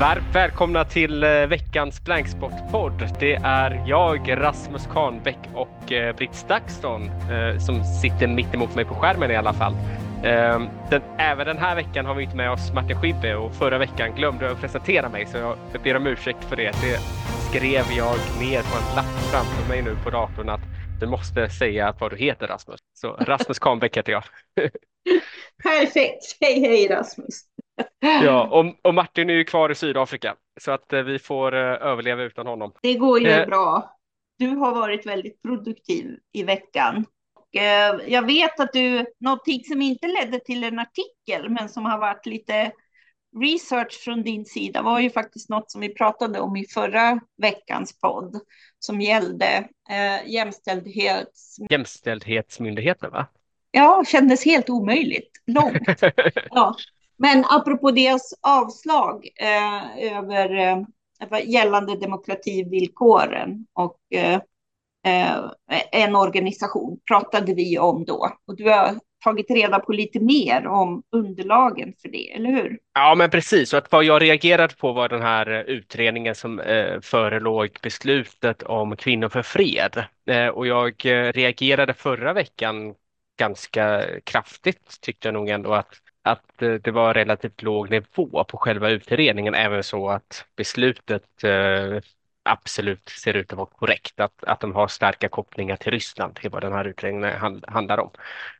Varmt välkomna till eh, veckans Blanksport-podd. Det är jag, Rasmus Kahnbäck och eh, Britt Stakston eh, som sitter mitt emot mig på skärmen i alla fall. Ehm, den, även den här veckan har vi inte med oss Martin Schibbe och förra veckan glömde jag att presentera mig så jag ber om ursäkt för det. Det skrev jag ner på en lapp framför mig nu på datorn att du måste säga vad du heter Rasmus. Så Rasmus Kahnbäck heter jag. Perfekt. Hej hej Rasmus. Ja, och, och, Martin är ju kvar i Sydafrika så att eh, vi får eh, överleva utan honom. Det går ju eh. bra. Du har varit väldigt produktiv i veckan. Eh, jag vet att du, någonting som inte ledde till en artikel, men som har varit lite research från din sida var ju faktiskt något som vi pratade om i förra veckans podd som gällde eh, jämställdhets... Jämställdhetsmyndigheten, va? Ja, kändes helt omöjligt. Långt. ja. Men apropå deras avslag eh, över eh, gällande demokrativillkoren och eh, eh, en organisation pratade vi om då. Och du har tagit reda på lite mer om underlagen för det, eller hur? Ja, men precis. Och att vad jag reagerade på var den här eh, utredningen som eh, förelåg beslutet om kvinnor för fred. Eh, och jag eh, reagerade förra veckan ganska kraftigt tyckte jag nog ändå att att eh, det var relativt låg nivå på själva utredningen, även så att beslutet eh, absolut ser ut att vara korrekt, att, att de har starka kopplingar till Ryssland, det är vad den här utredningen hand, handlar om.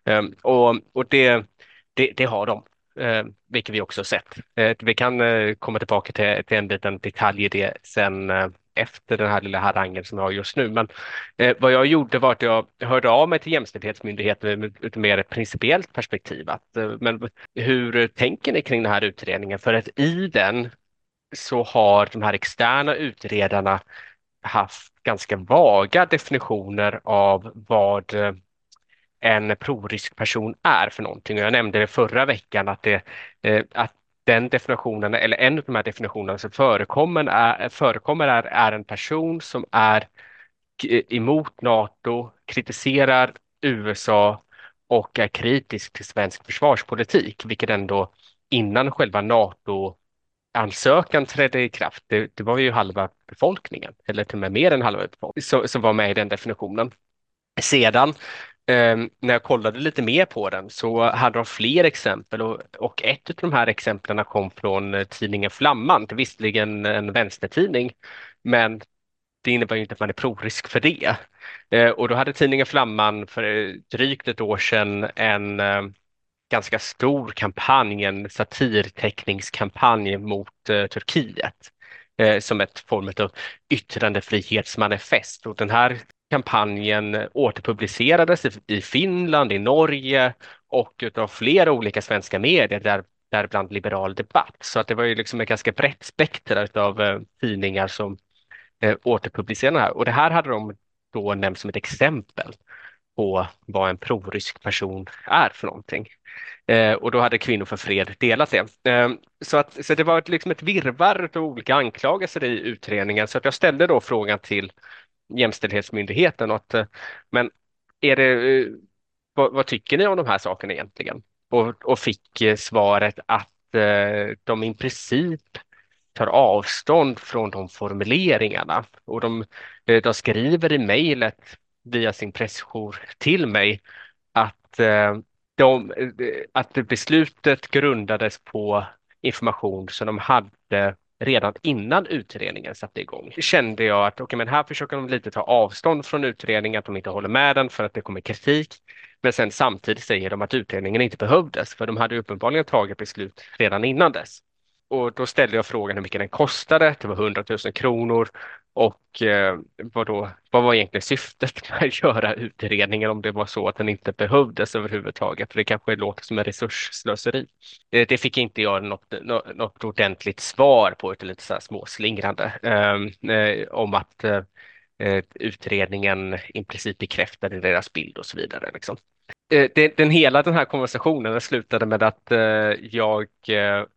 Um, och och det, det, det har de, ehm, vilket vi också sett. Eh, vi kan eh, komma tillbaka till, till en liten detalj i det sen efter den här lilla harangen som jag har just nu. Men eh, vad jag gjorde var att jag hörde av mig till Jämställdhetsmyndigheten med ett mer principiellt perspektiv. Att, eh, men hur tänker ni kring den här utredningen? För att i den så har de här externa utredarna haft ganska vaga definitioner av vad eh, en proriskperson är för någonting. Jag nämnde det förra veckan att, det, eh, att den definitionen, eller en av de här definitionerna som förekommer är, förekommer är, är en person som är emot NATO, kritiserar USA och är kritisk till svensk försvarspolitik, vilket ändå innan själva NATO ansökan trädde i kraft, det, det, var ju halva befolkningen, eller till och med mer än halva befolkningen, som var med i den definitionen. Sedan Ehm, när jag kollade lite mer på den så hade de fler exempel och, och ett av de här exemplen kom från eh, tidningen Flamman, det är visserligen en vänstertidning, men det innebär ju inte att man är prorisk för det. Eh, och då hade tidningen Flamman för eh, drygt ett år sedan en eh, ganska stor kampanj, en satirteckningskampanj mot Turkiet som ett form av yttrandefrihetsmanifest. Och den här kampanjen återpublicerades i Finland, i Norge och av flera olika svenska medier, där, däribland Liberal Debatt. Så att det var ju liksom ett ganska brett spektra av eh, tidningar som eh, återpublicerade det här. Och det här hade de då nämnt som ett exempel på vad en prorysk person är för någonting. Eh, och då hade Kvinnor för fred delat det. Eh, så, att, så det var ett, liksom ett virrvarr av olika anklagelser i utredningen. Så att jag ställde då frågan till Jämställdhetsmyndigheten. Och att, eh, men är det, eh, vad, vad, tycker ni om de här sakerna egentligen? Och, och fick eh, svaret att de i princip tar avstånd från de formuleringarna. Och de, de skriver i mejlet via sin pressjour till mig att, de, att beslutet grundades på information som de hade redan innan utredningen satte igång kände jag att okay, men här försöker de lite ta avstånd från utredningen, att de inte håller med den för att det kommer kritik. Men sen samtidigt säger de att utredningen inte behövdes, för de hade uppenbarligen tagit beslut redan innan dess. Och då ställde jag frågan hur mycket den kostade. Det var 100 000 kronor och eh, vad, då, vad var egentligen syftet med att göra utredningen om det var så att den inte behövdes överhuvudtaget? För det kanske låter som en resursslöseri. Eh, det fick inte jag något, något ordentligt svar på, utan lite så här småslingrande ehm, eh, om att eh, eh, utredningen i princip bekräftade deras bild och så vidare. Liksom. Eh, den, den, hela den här konversationen slutade med att jag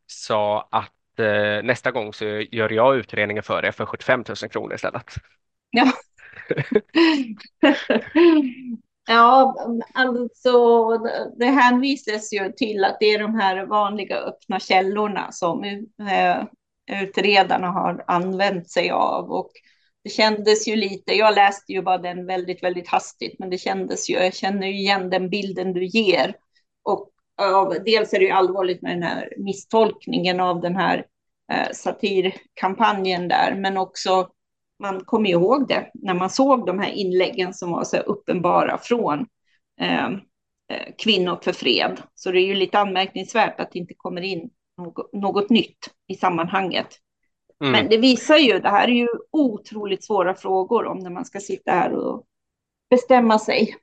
sa att eh, nästa gång så gör jag utredningen för det för 75 000 kronor istället. Ja. ja, alltså det hänvisas ju till att det är de här vanliga öppna källorna som eh, utredarna har använt sig av. Och det kändes ju lite, jag läste ju bara den väldigt, väldigt hastigt, men det kändes ju, jag känner ju igen den bilden du ger. Och eh, av, dels är det ju allvarligt med den här misstolkningen av den här eh, satirkampanjen där, men också man kommer ihåg det när man såg de här inläggen som var så uppenbara från eh, eh, kvinnor för fred. Så det är ju lite anmärkningsvärt att det inte kommer in något, något nytt i sammanhanget. Mm. Men det visar ju, det här är ju otroligt svåra frågor om när man ska sitta här och bestämma sig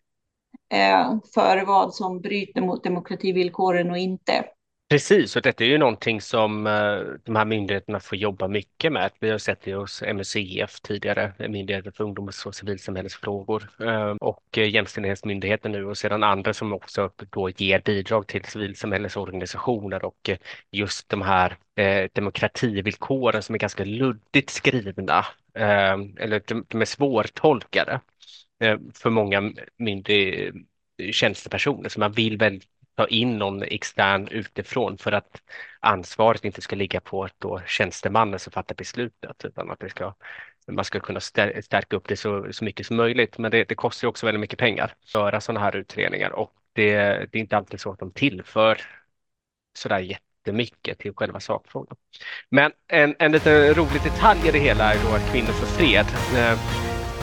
eh, för vad som bryter mot demokrativillkoren och inte. Precis, och detta är ju någonting som eh, de här myndigheterna får jobba mycket med. Vi har sett det hos MUCF tidigare, Myndigheten för ungdoms och civilsamhällesfrågor eh, och Jämställdhetsmyndigheten nu och sedan andra som också då ger bidrag till civilsamhällesorganisationer och eh, just de här demokrativillkoren som är ganska luddigt skrivna eller de, är svårtolkade för många myndigheter tjänstepersoner så man vill väldigt ta in någon extern utifrån för att ansvaret inte ska ligga på då tjänstemannen som fattar beslutet utan att det ska, man ska kunna stärka upp det så, så mycket som möjligt. Men det, det kostar också väldigt mycket pengar att göra sådana här utredningar och det, det är inte alltid så att de tillför sådär jättemycket till själva sakfrågan. Men en, en liten rolig detalj i det hela är då att Kvinnor för fred, eh,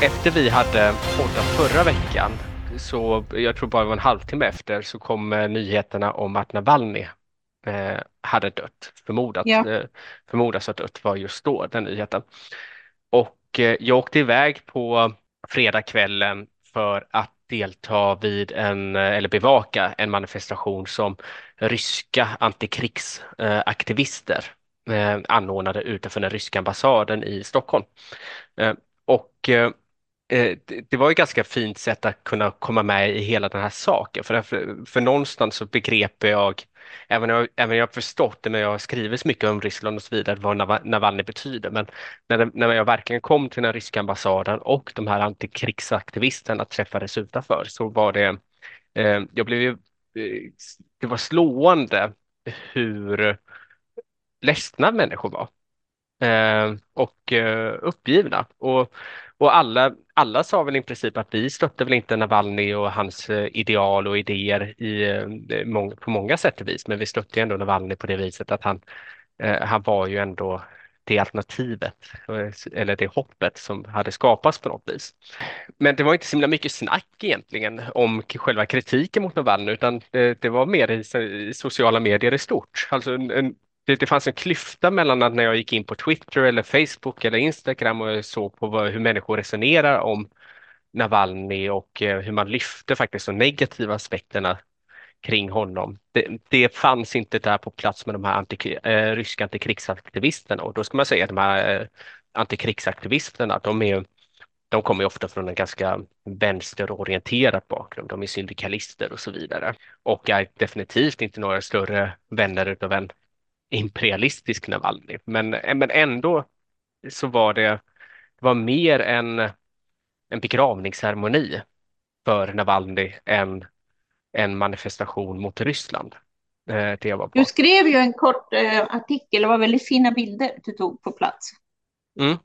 efter vi hade poddat förra veckan så jag tror bara en halvtimme efter så kom eh, nyheterna om att Navalny eh, hade dött. Förmodat, ja. eh, förmodas ha dött var just då den nyheten. Och eh, jag åkte iväg på fredagskvällen för att delta vid en, eh, eller bevaka en manifestation som ryska antikrigsaktivister eh, anordnade utanför den ryska ambassaden i Stockholm. Och Eh, det var ett ganska fint sätt att kunna komma med i hela den här saken. För, för, för någonstans så begrep jag, även jag, även jag förstått det men jag har skrivit så mycket om Ryssland och så vidare, vad Navalny betyder. Men när, det, när jag verkligen kom till den ryska ambassaden och de här antikrigsaktivisterna träffades utanför så var det, eh, jag blev ju, eh, det var slående hur ledsna människor var. Eh, och eh, uppgivna. Och och alla, alla sa väl i princip att vi stötte väl inte Navalny och hans eh, ideal och idéer i, eh, på många sätt och vis, men vi stötte ändå Navalny på det viset att han, eh, han var ju ändå det alternativet eller det hoppet som hade skapats på något vis. Men det var inte så himla mycket snack egentligen om själva kritiken mot Navalny utan det, det var mer i, i, sociala medier i stort. Alltså en, en det, det fanns en klyfta mellan att när jag gick in på Twitter eller Facebook eller Instagram och såg på vad, hur människor resonerar om Navalny och eh, hur man lyfte faktiskt de negativa aspekterna kring honom. Det, det fanns inte där på plats med de här anti, eh, ryska antikrigsaktivisterna och då ska man säga att de här eh, antikrigsaktivisterna, de är de kommer ofta från en ganska vänsterorienterad bakgrund. De är syndikalister och så vidare och är definitivt inte några större vänner utav en imperialistisk Navalny. Men, men ändå så var det, det var mer en, en begravningsceremoni för Navalny än en manifestation mot Ryssland. Eh, du skrev ju en kort eh, artikel, det var väldigt fina bilder du tog på plats. Mm.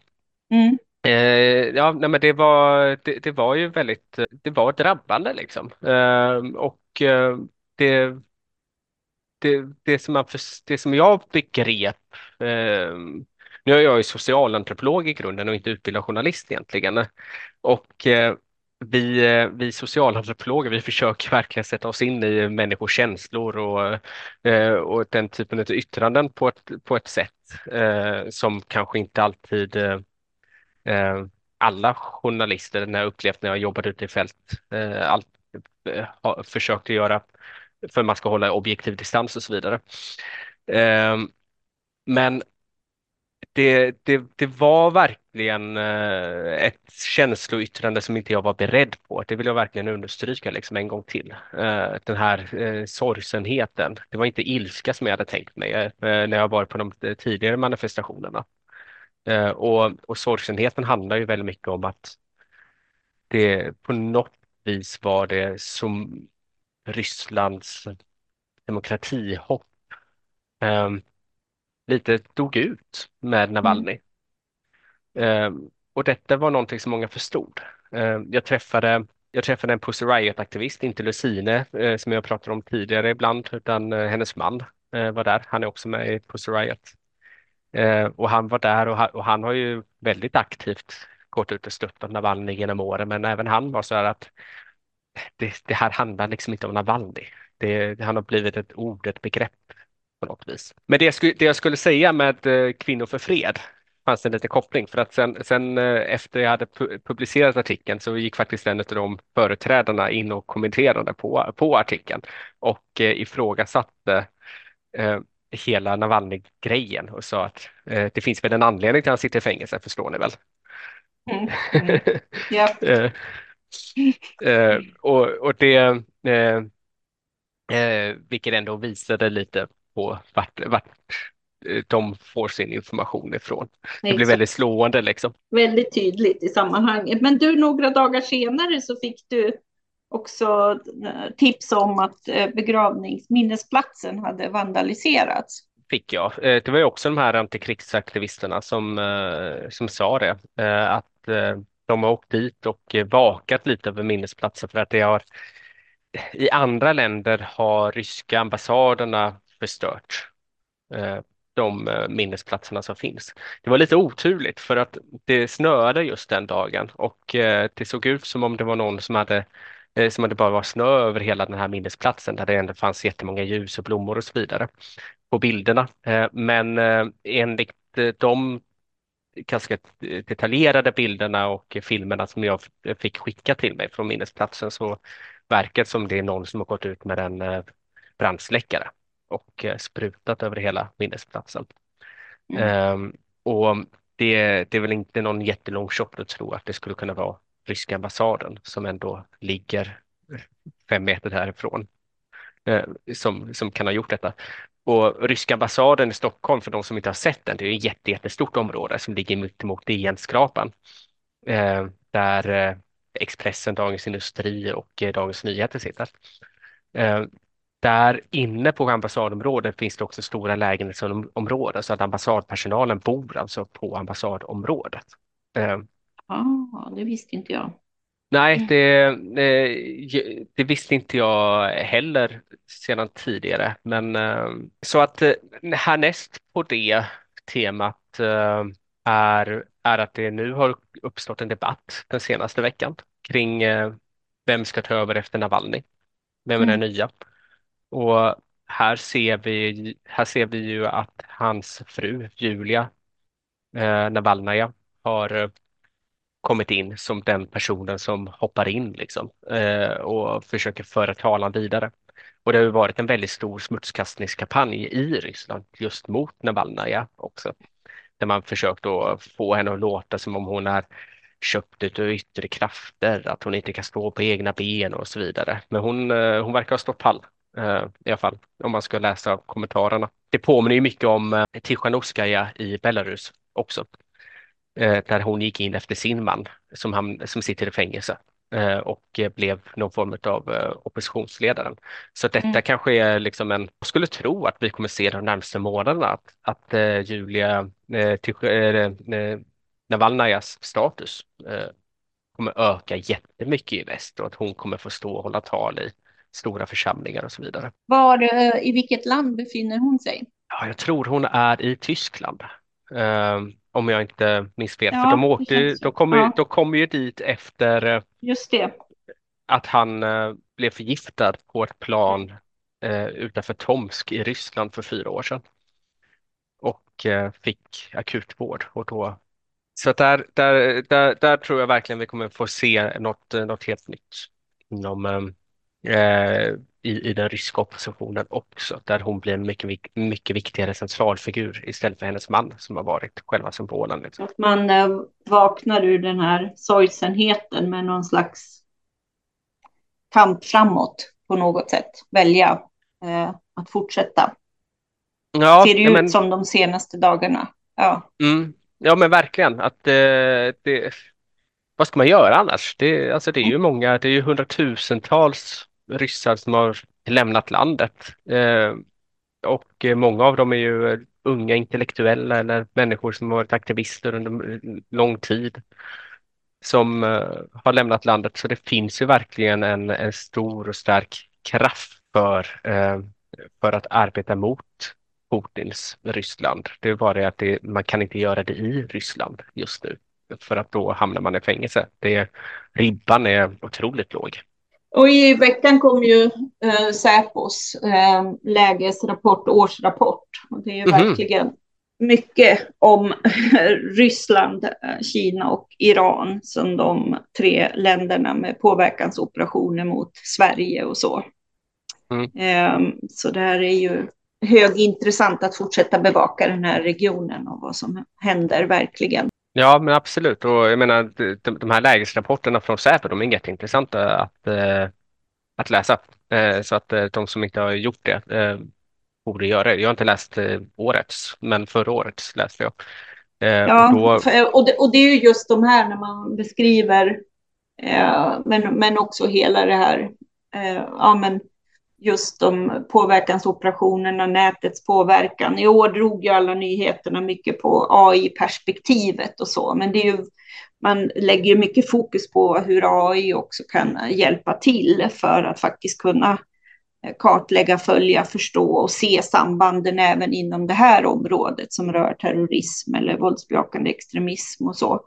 Mm. Eh, ja, nej, men det var, det, det, var ju väldigt, det var drabbande liksom. Eh, och eh, det, det, det, som, man, det som jag begrep, eh, nu är jag ju socialantropolog i grunden och inte utbildad journalist egentligen, och eh, vi, eh, vi socialantropologer vi försöker verkligen sätta oss in i människors känslor och, eh, och den typen av yttranden på ett, på ett sätt eh, som kanske inte alltid alla journalister när jag upplevt när jag jobbat ute i fält allt, försökte göra för man ska hålla objektiv distans och så vidare. Ehm, men det, det, det var verkligen eh, ett känsloyttrande som inte jag var beredd på. Det vill jag verkligen understryka liksom en gång till. Eh, den här eh, sorgsenheten. Det var inte ilska som jag hade tänkt mig eh, när jag var på de eh, tidigare manifestationerna. Eh, och, och sorgsenheten handlar ju väldigt mycket om att det på något vis var det som Rysslands demokratihopp. Um, lite dog ut med Navalny. Mm. Och detta var någonting som många förstod. Jag träffade, jag träffade en Pussy Riot-aktivist, inte Lucine som jag pratade om tidigare ibland, utan hennes man var där. Han är också med i Pussy Riot. Och han var där och han, och han har ju väldigt aktivt gått ut och stöttat Navalny genom åren, men även han var så här att det, det här handlar liksom inte om Navalny. Det, det, han har blivit ett ord, ett begrepp på något vis. Men det jag skulle, det jag skulle säga med eh, Kvinnor för fred fanns en liten koppling för att sen, sen eh, efter jag hade publicerat artikeln så gick faktiskt en av de företrädarna in och kommenterade på, på artikeln och eh, ifrågasatte eh, hela Navalny-grejen och sa att eh, det finns väl en anledning till att han sitter i fängelse, förstår ni väl? Mm. Mm. Yeah. Eh, och, och det, eh, eh, vilket ändå visade lite på vart, vart eh, de får sin information ifrån. Det blir väldigt slående liksom. Väldigt tydligt i sammanhanget. Men du, några dagar senare så fick du också eh, tips om att eh, begravningsminnesplatsen hade vandaliserats. Fick jag. Det var ju också de här antikrigsaktivisterna som, som sa det, att de har åkt dit och eh, vakat lite över minnesplatsen för att det har i andra länder har ryska ambassaderna förstört eh, de eh, minnesplatserna som finns. Det var lite oturligt för att det snöade just den dagen och det såg ut som om det var någon som hade som hade bara var snö över hela den här minnesplatsen där det ändå fanns jättemånga ljus och blommor och så vidare på bilderna. Men enligt de ganska detaljerade bilderna och filmerna som jag fick skicka till mig från minnesplatsen så verkar det som det är någon som har gått ut med en eh, brandsläckare och eh, sprutat över hela minnesplatsen. Mm. Um, och det, det är väl inte någon jättelång shot att tro att det skulle kunna vara ryska ambassaden som ändå ligger fem meter därifrån eh, som, som kan ha gjort detta. Och ryska ambassaden i Stockholm, för de som inte har sett den, det är ett jätte, jättestort område som ligger mittemot DN-skrapan. Eh, där eh, Expressen, Dagens Industri och eh, Dagens Nyheter sitter. Eh, där inne på ambassadområdet finns det också stora lägenhetsområden så att ambassadpersonalen bor alltså på ambassadområdet. Ja, ah, det visste inte jag. Nej, mm. det, det, visste inte jag heller sedan tidigare. Men så att härnäst på det temat är, är att det nu har uppstått en debatt den senaste veckan kring eh, vem ska ta över efter Navalny? Vem är den mm. nya? Och här ser vi, här ser vi ju att hans fru Julia eh, Navalnaja har eh, kommit in som den personen som hoppar in liksom, eh, och försöker föra talan vidare. Och det har ju varit en väldigt stor smutskastningskampanj i Ryssland just mot Navalnaja också. Där man försökt att få henne att låta som om hon är köpt av yttre krafter, att hon inte kan stå på egna ben och så vidare. Men hon, eh, hon verkar ha stått pall eh, i alla fall, om man ska läsa kommentarerna. Det påminner ju mycket om eh, Tichanovskaja i Belarus också, där hon gick in efter sin man som, han, som sitter i fängelse och blev någon form av oppositionsledaren. Så detta mm. kanske är liksom en, jag skulle tro att vi kommer se de närmaste månaderna att, att Julia Navalnajas status eh, kommer öka jättemycket i väst och att hon kommer få stå och hålla tal i stora församlingar och så vidare. Var, eh, I vilket land befinner hon sig? Ja, jag tror hon är i Tyskland. Eh, om jag inte minns fel. Ja, För de, åkte, de, kommer, ja. de kommer ju dit efter eh, Just det. att han eh, blev förgiftad på ett plan eh, utanför Tomsk i Ryssland för fyra år sedan. Och fick akutvård och då så där, där, där, där tror jag verkligen vi kommer få se något, något helt nytt inom, eh, i, i den ryska oppositionen också, där hon blir en mycket, mycket viktigare centralfigur istället för hennes man som har varit själva symbolen. Liksom. Att man eh, vaknar ur den här sorgsenheten med någon slags kamp framåt på något sätt, välja eh, att fortsätta. Ja, Ser det ut men... som de senaste dagarna. Ja. Mm. Ja men verkligen att eh, det, vad ska man göra annars? Det, alltså det är ju många, det är ju hundratusentals ryssar som har lämnat landet eh, och eh, många av dem är ju unga intellektuella eller människor som varit aktivister under lång tid som eh, har lämnat landet. Så det finns ju verkligen en, en stor och stark kraft för, för att arbeta mot Putins Ryssland. Det är bara det att det, man kan inte göra det i Ryssland just nu för att då hamnar man i fängelse. Det, ribban är otroligt låg. Och i veckan kom ju eh, Säpos eh, lägesrapport, årsrapport. Och det är ju mm -hmm. verkligen mycket om Ryssland, eh, Kina och Iran som de tre länderna med påverkansoperationer mot Sverige och så. Mm. Eh, så det här är ju högintressant att fortsätta bevaka den här regionen och vad som händer verkligen. Ja, men absolut. Och jag menar, de, de här lägesrapporterna från Säpo, de är jätteintressanta att, eh, att läsa. Eh, så att eh, de som inte har gjort det eh, borde göra det. Jag har inte läst eh, årets, men förra årets läste jag. Ja, och, då... och, det, och det är ju just de här när man beskriver, men, men också hela det här, ja men just de påverkansoperationerna, nätets påverkan. I år drog ju alla nyheterna mycket på AI-perspektivet och så, men det är ju, man lägger ju mycket fokus på hur AI också kan hjälpa till för att faktiskt kunna kartlägga, följa, förstå och se sambanden även inom det här området som rör terrorism eller våldsbejakande extremism och så.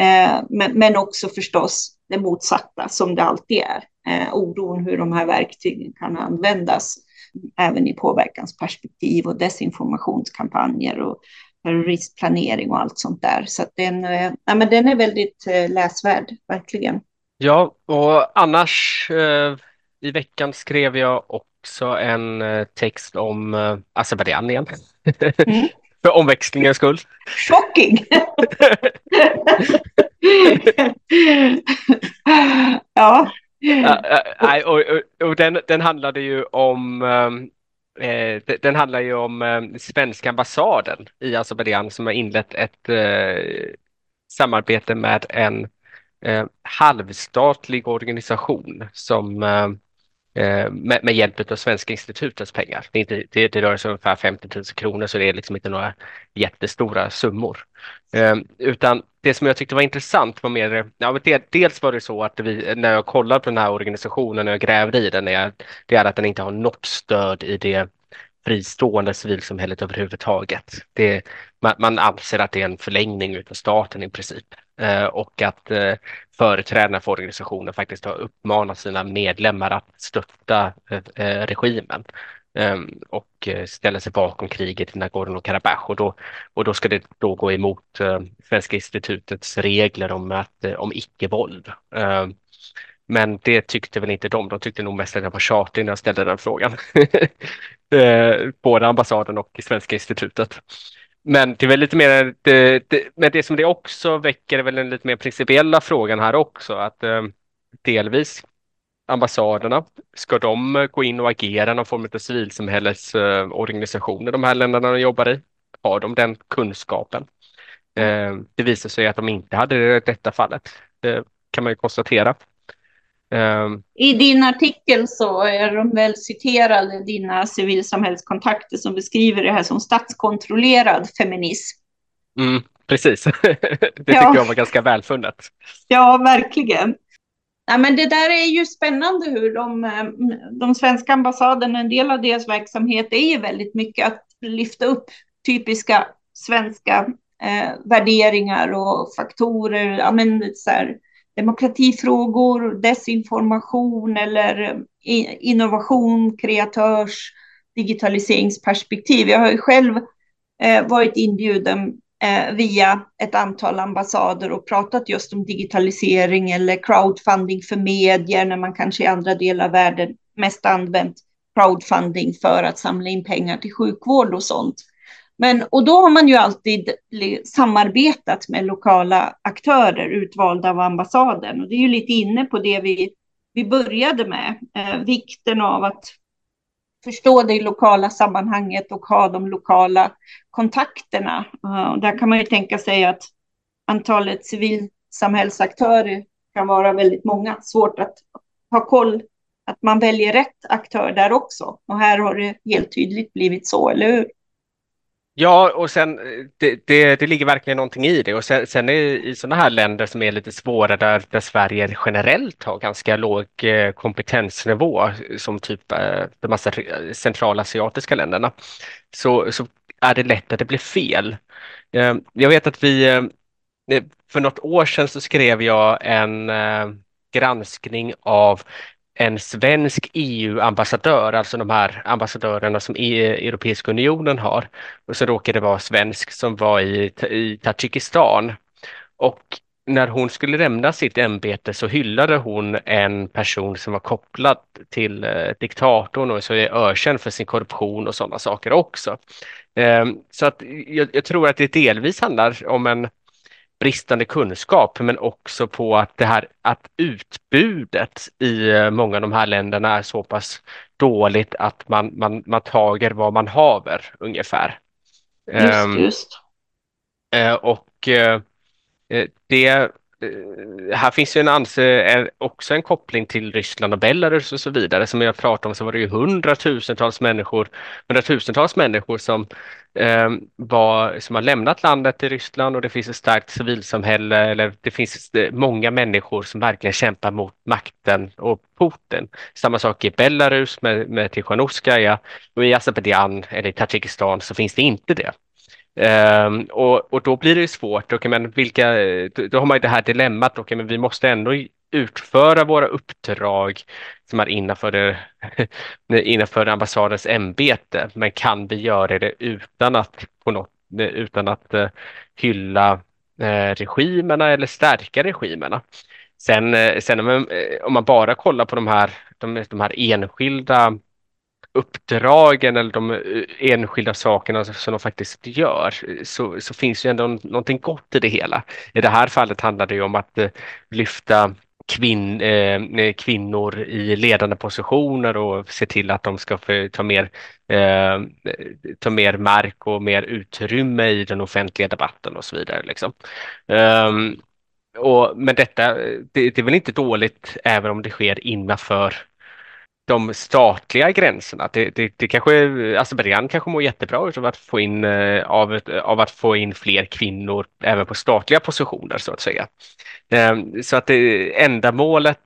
Eh, men också förstås det motsatta som det alltid är eh, oron hur de här verktygen kan användas även i påverkansperspektiv och desinformationskampanjer och terroristplanering och allt sånt där. Så den, eh, ja, men den är väldigt eh, läsvärd, verkligen. Ja, och annars eh, i veckan skrev jag också en eh, text om eh, Azerbajdzjan igen. Mm. För omväxlingens skull. Shocking! ja. Nej, och, och, och den, den handlade ju om ehm, eh, den handlar ju om eh, svenska ambassaden i Azerbajdzjan som har inlett ett eh, samarbete med en eh, halvstatlig organisation som eh, Eh, Eh, med, med, hjälp av Svenska institutets pengar. Det, är inte, det, det rör sig om ungefär 50 000 kronor så det är liksom inte några jättestora summor. Eh, utan det som jag tyckte var intressant var mer, ja, det, dels var det så att vi, när jag kollade på den här organisationen och jag grävde i den, är, det är att den inte har något stöd i det fristående civilsamhället överhuvudtaget. Det, man, man anser att det är en förlängning av staten i princip eh, Eh, och att eh, företrädarna för organisationen faktiskt har uppmanat sina medlemmar att stötta eh, eh, regimen ehm, och ställa sig bakom kriget i Nagorno-Karabach och då, och då ska det då gå emot Svenska institutets regler om, att, om icke-våld. Ehm, men det tyckte väl inte de. De tyckte nog mest att jag var tjatig när jag ställde den frågan. Både ambassaden och Svenska institutet. Men det är väl lite mer, det, det, men det som det också väcker är väl den lite mer principiella frågan här också, att eh, delvis ambassaderna, ska de gå in och agera någon form av civilsamhällesorganisation eh, de här länderna de jobbar i? Har de den kunskapen? Eh, det visar sig att de inte hade det i detta fallet. Det kan man ju konstatera. Um, I din artikel så är de väl citerade, dina civilsamhällskontakter som beskriver det här som statskontrollerad feminism. Mm, precis, det tycker ja. jag var ganska välfunnet. Ja, verkligen. Ja, men det där är ju spännande hur de, ehm, de svenska ambassaderna, en del av deras verksamhet är ju väldigt mycket att lyfta upp typiska svenska eh, värderingar och faktorer. Ja, men så här, demokratifrågor, desinformation eller eh, innovation, kreatörs, digitaliseringsperspektiv. Jag har ju själv eh, varit inbjuden eh, via ett antal ambassader och pratat just om digitalisering eller crowdfunding för medier när man kanske i andra delar av världen mest använt crowdfunding för att samla in pengar till sjukvård och sånt. Men, och då har man ju alltid samarbetat med lokala aktörer utvalda av ambassaden. Och det är ju lite inne på det vi, vi började med, eh, vikten av att förstå det lokala sammanhanget och ha de lokala kontakterna. Uh, där kan man ju tänka sig att antalet civilsamhällsaktörer kan vara väldigt många. Svårt att ha koll, att man väljer rätt aktör där också. Och här har det helt tydligt blivit så, eller hur? Ja, och sen eh, det, det, det, ligger verkligen någonting i det. Och sen, sen är, i sådana här länder som är lite svåra där, där Sverige generellt har ganska låg eh, kompetensnivå, som typ eh, de massa centralasiatiska länderna, så, så är det lätt att det blir fel. Ehm, jag vet att vi, för något år sedan så skrev jag en granskning av en svensk EU-ambassadör, alltså de här ambassadörerna som e- Europeiska unionen har. Och så råkade det vara svensk som var i, i Tadzjikistan. Och när hon skulle lämna sitt ämbete så hyllade hon en person som var kopplad till eh, diktatorn och så är ökänd för sin korruption och sådana saker också. Eh, så att jag, jag, tror att det delvis handlar om en bristande kunskap, men också på att det här att utbudet i eh, många av de här länderna är så pass dåligt att man, man, man tager vad man haver ungefär. Just, ehm, just. Um, och det Eh, Eh, här finns ju en anse, eh, också en koppling till Ryssland och Belarus och så vidare. Som jag pratade om så var det ju hundratusentals människor, hundratusentals människor som, eh, var, som har lämnat landet till Ryssland och det finns ett starkt civilsamhälle eller det finns eh, många människor som verkligen kämpar mot makten och Putin. Samma sak i Belarus med, med Tichanovskaja och i Azerbajdzjan eller i Tadzjikistan så finns det inte det. Um, och, och då blir det svårt. Okay, men vilka, då har man ju det här dilemmat. Okay, men vi måste ändå utföra våra uppdrag som är innanför, det, innanför ambassadens ämbete. Men kan vi göra det utan att, på något, utan att uh, hylla uh, regimerna eller stärka regimerna? Sen, uh, sen om, man, om man bara kollar på de här, de, de här enskilda uppdragen eller de eh, enskilda sakerna som de faktiskt gör så, så finns ju ändå någonting gott i det hela. I det här fallet handlar det ju om att eh, lyfta kvin, eh, kvinnor i ledande positioner och se till att de ska få ta mer, eh, ta mer mark och mer utrymme i den offentliga debatten och så vidare. Liksom. Um, och, men detta, eh, det, det, är väl inte dåligt även om det sker innanför de statliga gränserna. Det, det, det kanske, alltså Azerbajdzjan kanske mår jättebra av att få in eh, av, av att få in fler kvinnor även på statliga positioner så att säga. Ehm, så att det, ändamålet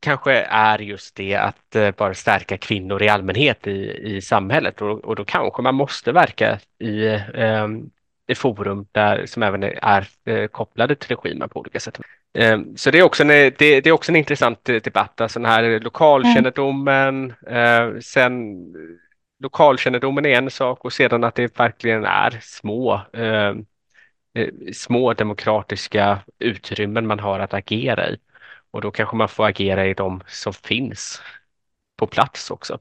kanske är just det att eh, bara stärka kvinnor i allmänhet i, i samhället och, och då kanske man måste verka i, ehm, i forum där, som även är, eh, kopplade till regimen på olika sätt. Ehm, så det är också en, det, det är också en intressant eh, debatt, alltså den här lokalkännedomen. Mm. Sen eh, lokalkännedomen är en sak och sedan att det verkligen är små, ehm, eh, små demokratiska utrymmen man har att agera i. Och då kanske man får agera i de som finns på plats också.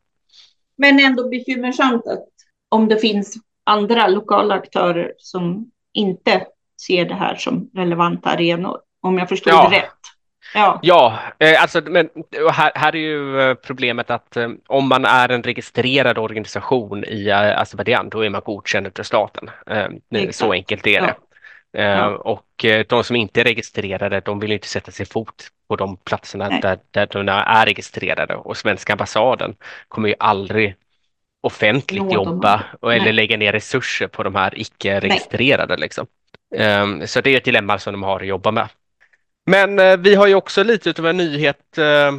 Men ändå bekymmersamt att om det finns andra lokala aktörer som inte ser det här som relevanta arenor om jag förstod ja. rätt. Ja, ja eh, alltså, men här, här är ju eh, problemet att eh, om man är en registrerad organisation i Azerbajdzjan, då är man godkänd av staten. Exakt. Så enkelt är det. Ja. Och de som inte är registrerade, de vill inte sätta sig fot på de platserna där, där de är registrerade. Och svenska ambassaden kommer ju aldrig offentligt Nå, jobba eller lägga ner resurser på de här icke-registrerade. Liksom. Så det är ett dilemma som de har att jobba med. Men eh, vi har ju också lite av en nyhet eh,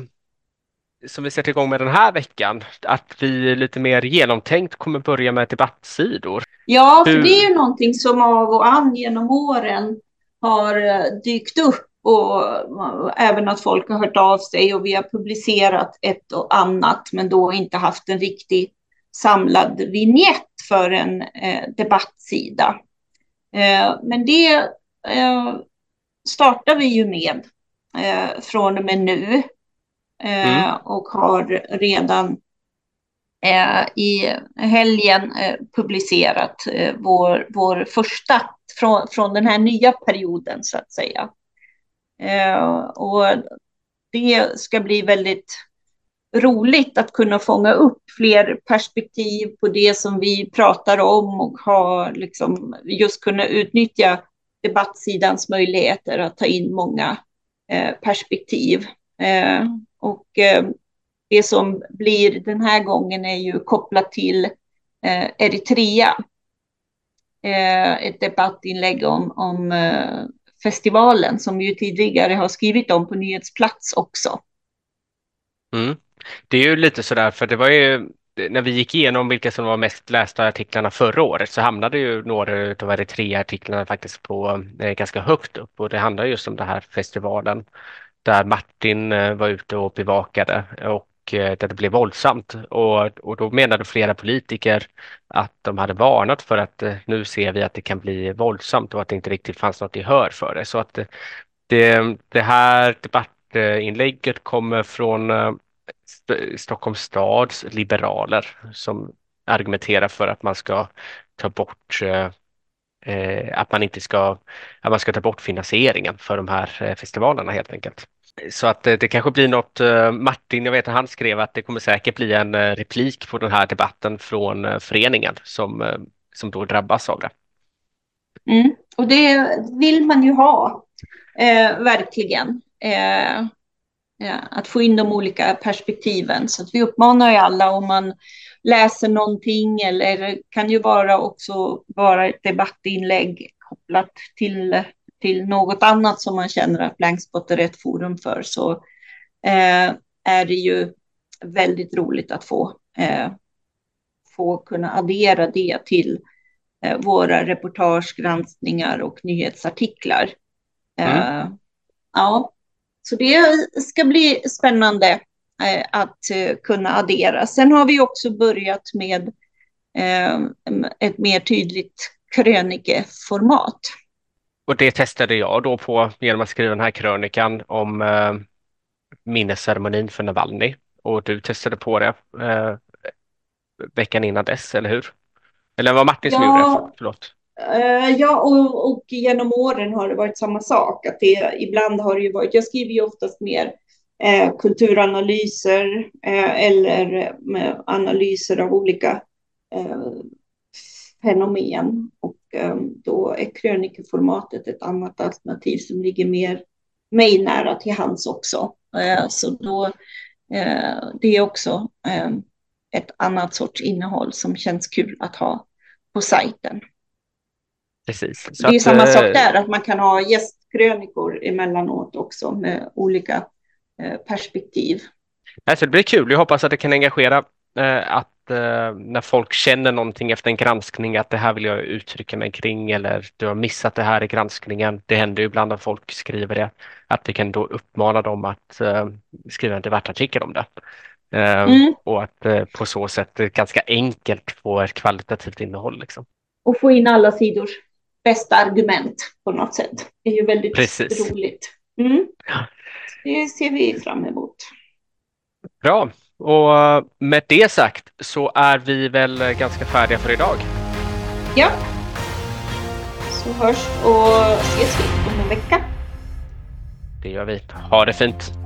som vi sätter igång med den här veckan, att vi lite mer genomtänkt kommer börja med debattsidor. Ja, för Hur... det är ju någonting som av och an genom åren har eh, dykt upp och även att folk har hört av sig och vi har publicerat ett och annat, men då inte haft en riktig samlad vignett för en eh, debattsida. Eh, men det eh, startar vi ju med eh, från och med nu eh, mm. och har redan eh, i helgen eh, publicerat eh, vår, vår första från, från den här nya perioden så att säga. Eh, och det ska bli väldigt roligt att kunna fånga upp fler perspektiv på det som vi pratar om och ha liksom just kunna utnyttja debattsidans möjligheter att ta in många eh, perspektiv. Eh, och eh, det som blir den här gången är ju kopplat till Eritrea. ett debattinlägg om, om festivalen som vi ju tidigare har skrivit om på nyhetsplats också. Mm. Det är ju lite sådär, för det var ju när vi gick igenom vilka som var mest lästa artiklarna förra året så hamnade ju några av Eritrea-artiklarna faktiskt på eh, ganska högt upp. Och det handlar just om den här festivalen där Martin eh, var ute och bevakade och eh, där det blev våldsamt. Och, och då menade flera politiker att de hade varnat för att eh, nu ser vi att det kan bli våldsamt och att det inte riktigt fanns något gehör för det. Så att eh, det, det här debattinlägget kommer från eh, Stockholms stads liberaler som argumenterar för att man ska ta bort eh, eh, att man inte ska, att man ska ta bort finansieringen för de här eh, festivalerna helt enkelt. Så att eh, det, kanske blir något, Martin, jag vet att han skrev att det kommer säkert bli en replik på den här debatten från föreningen som, som då drabbas av det. Mm. Och det vill man ju ha, verkligen att få in de olika perspektiven. Så vi uppmanar ju alla om man läser någonting eller kan ju vara också vara ett debattinlägg kopplat till, till något annat som man känner att Blankspot är rätt forum för så eh, är det ju väldigt roligt att få, eh, få kunna addera det till eh, våra reportage, granskningar och nyhetsartiklar. Mm. Eh, ja, så det ska bli spännande eh, att eh, kunna addera. Sen har vi också börjat med eh, ett mer tydligt krönikeformat. Och det testade jag då på genom att skriva den här krönikan om eh, minnesceremonin för Navalny. Och du testade på det eh, veckan innan dess, eller hur? Eller var Martin som ja, gjorde det? Förlåt. Eh, ja, och, och, genom åren har det varit samma sak. Att det, ibland har det ju varit, jag skriver ju oftast mer eh, kulturanalyser eh, eller eh, analyser av olika eh, fenomen. Och eh, då är krönikeformatet ett annat alternativ som ligger mer mig nära till hands också. Eh, så då, eh, det är också ett annat sorts innehåll som känns kul att ha på sajten. Precis. Så det är att, samma sak eh, där, att man kan ha gästkrönikor emellanåt också med olika eh, perspektiv. Alltså det blir kul. Jag hoppas att det kan engagera eh, att när folk känner någonting efter en granskning att det här vill jag uttrycka mig kring eller du har missat det här i granskningen. Det händer ju ibland att folk skriver det. Att vi kan då uppmana dem att skriva en debattartikel om det. Mm. Och att på så sätt ganska enkelt få ett kvalitativt innehåll. Liksom. Och få in alla sidor bästa argument på något sätt. Det är ju väldigt Precis. roligt. Mm. Det ser vi fram emot. Bra, och eh, med det sagt så är vi väl ganska färdiga för idag. Ja. Så hörs och ses vi om en vecka. Det gör vi. Ha det fint.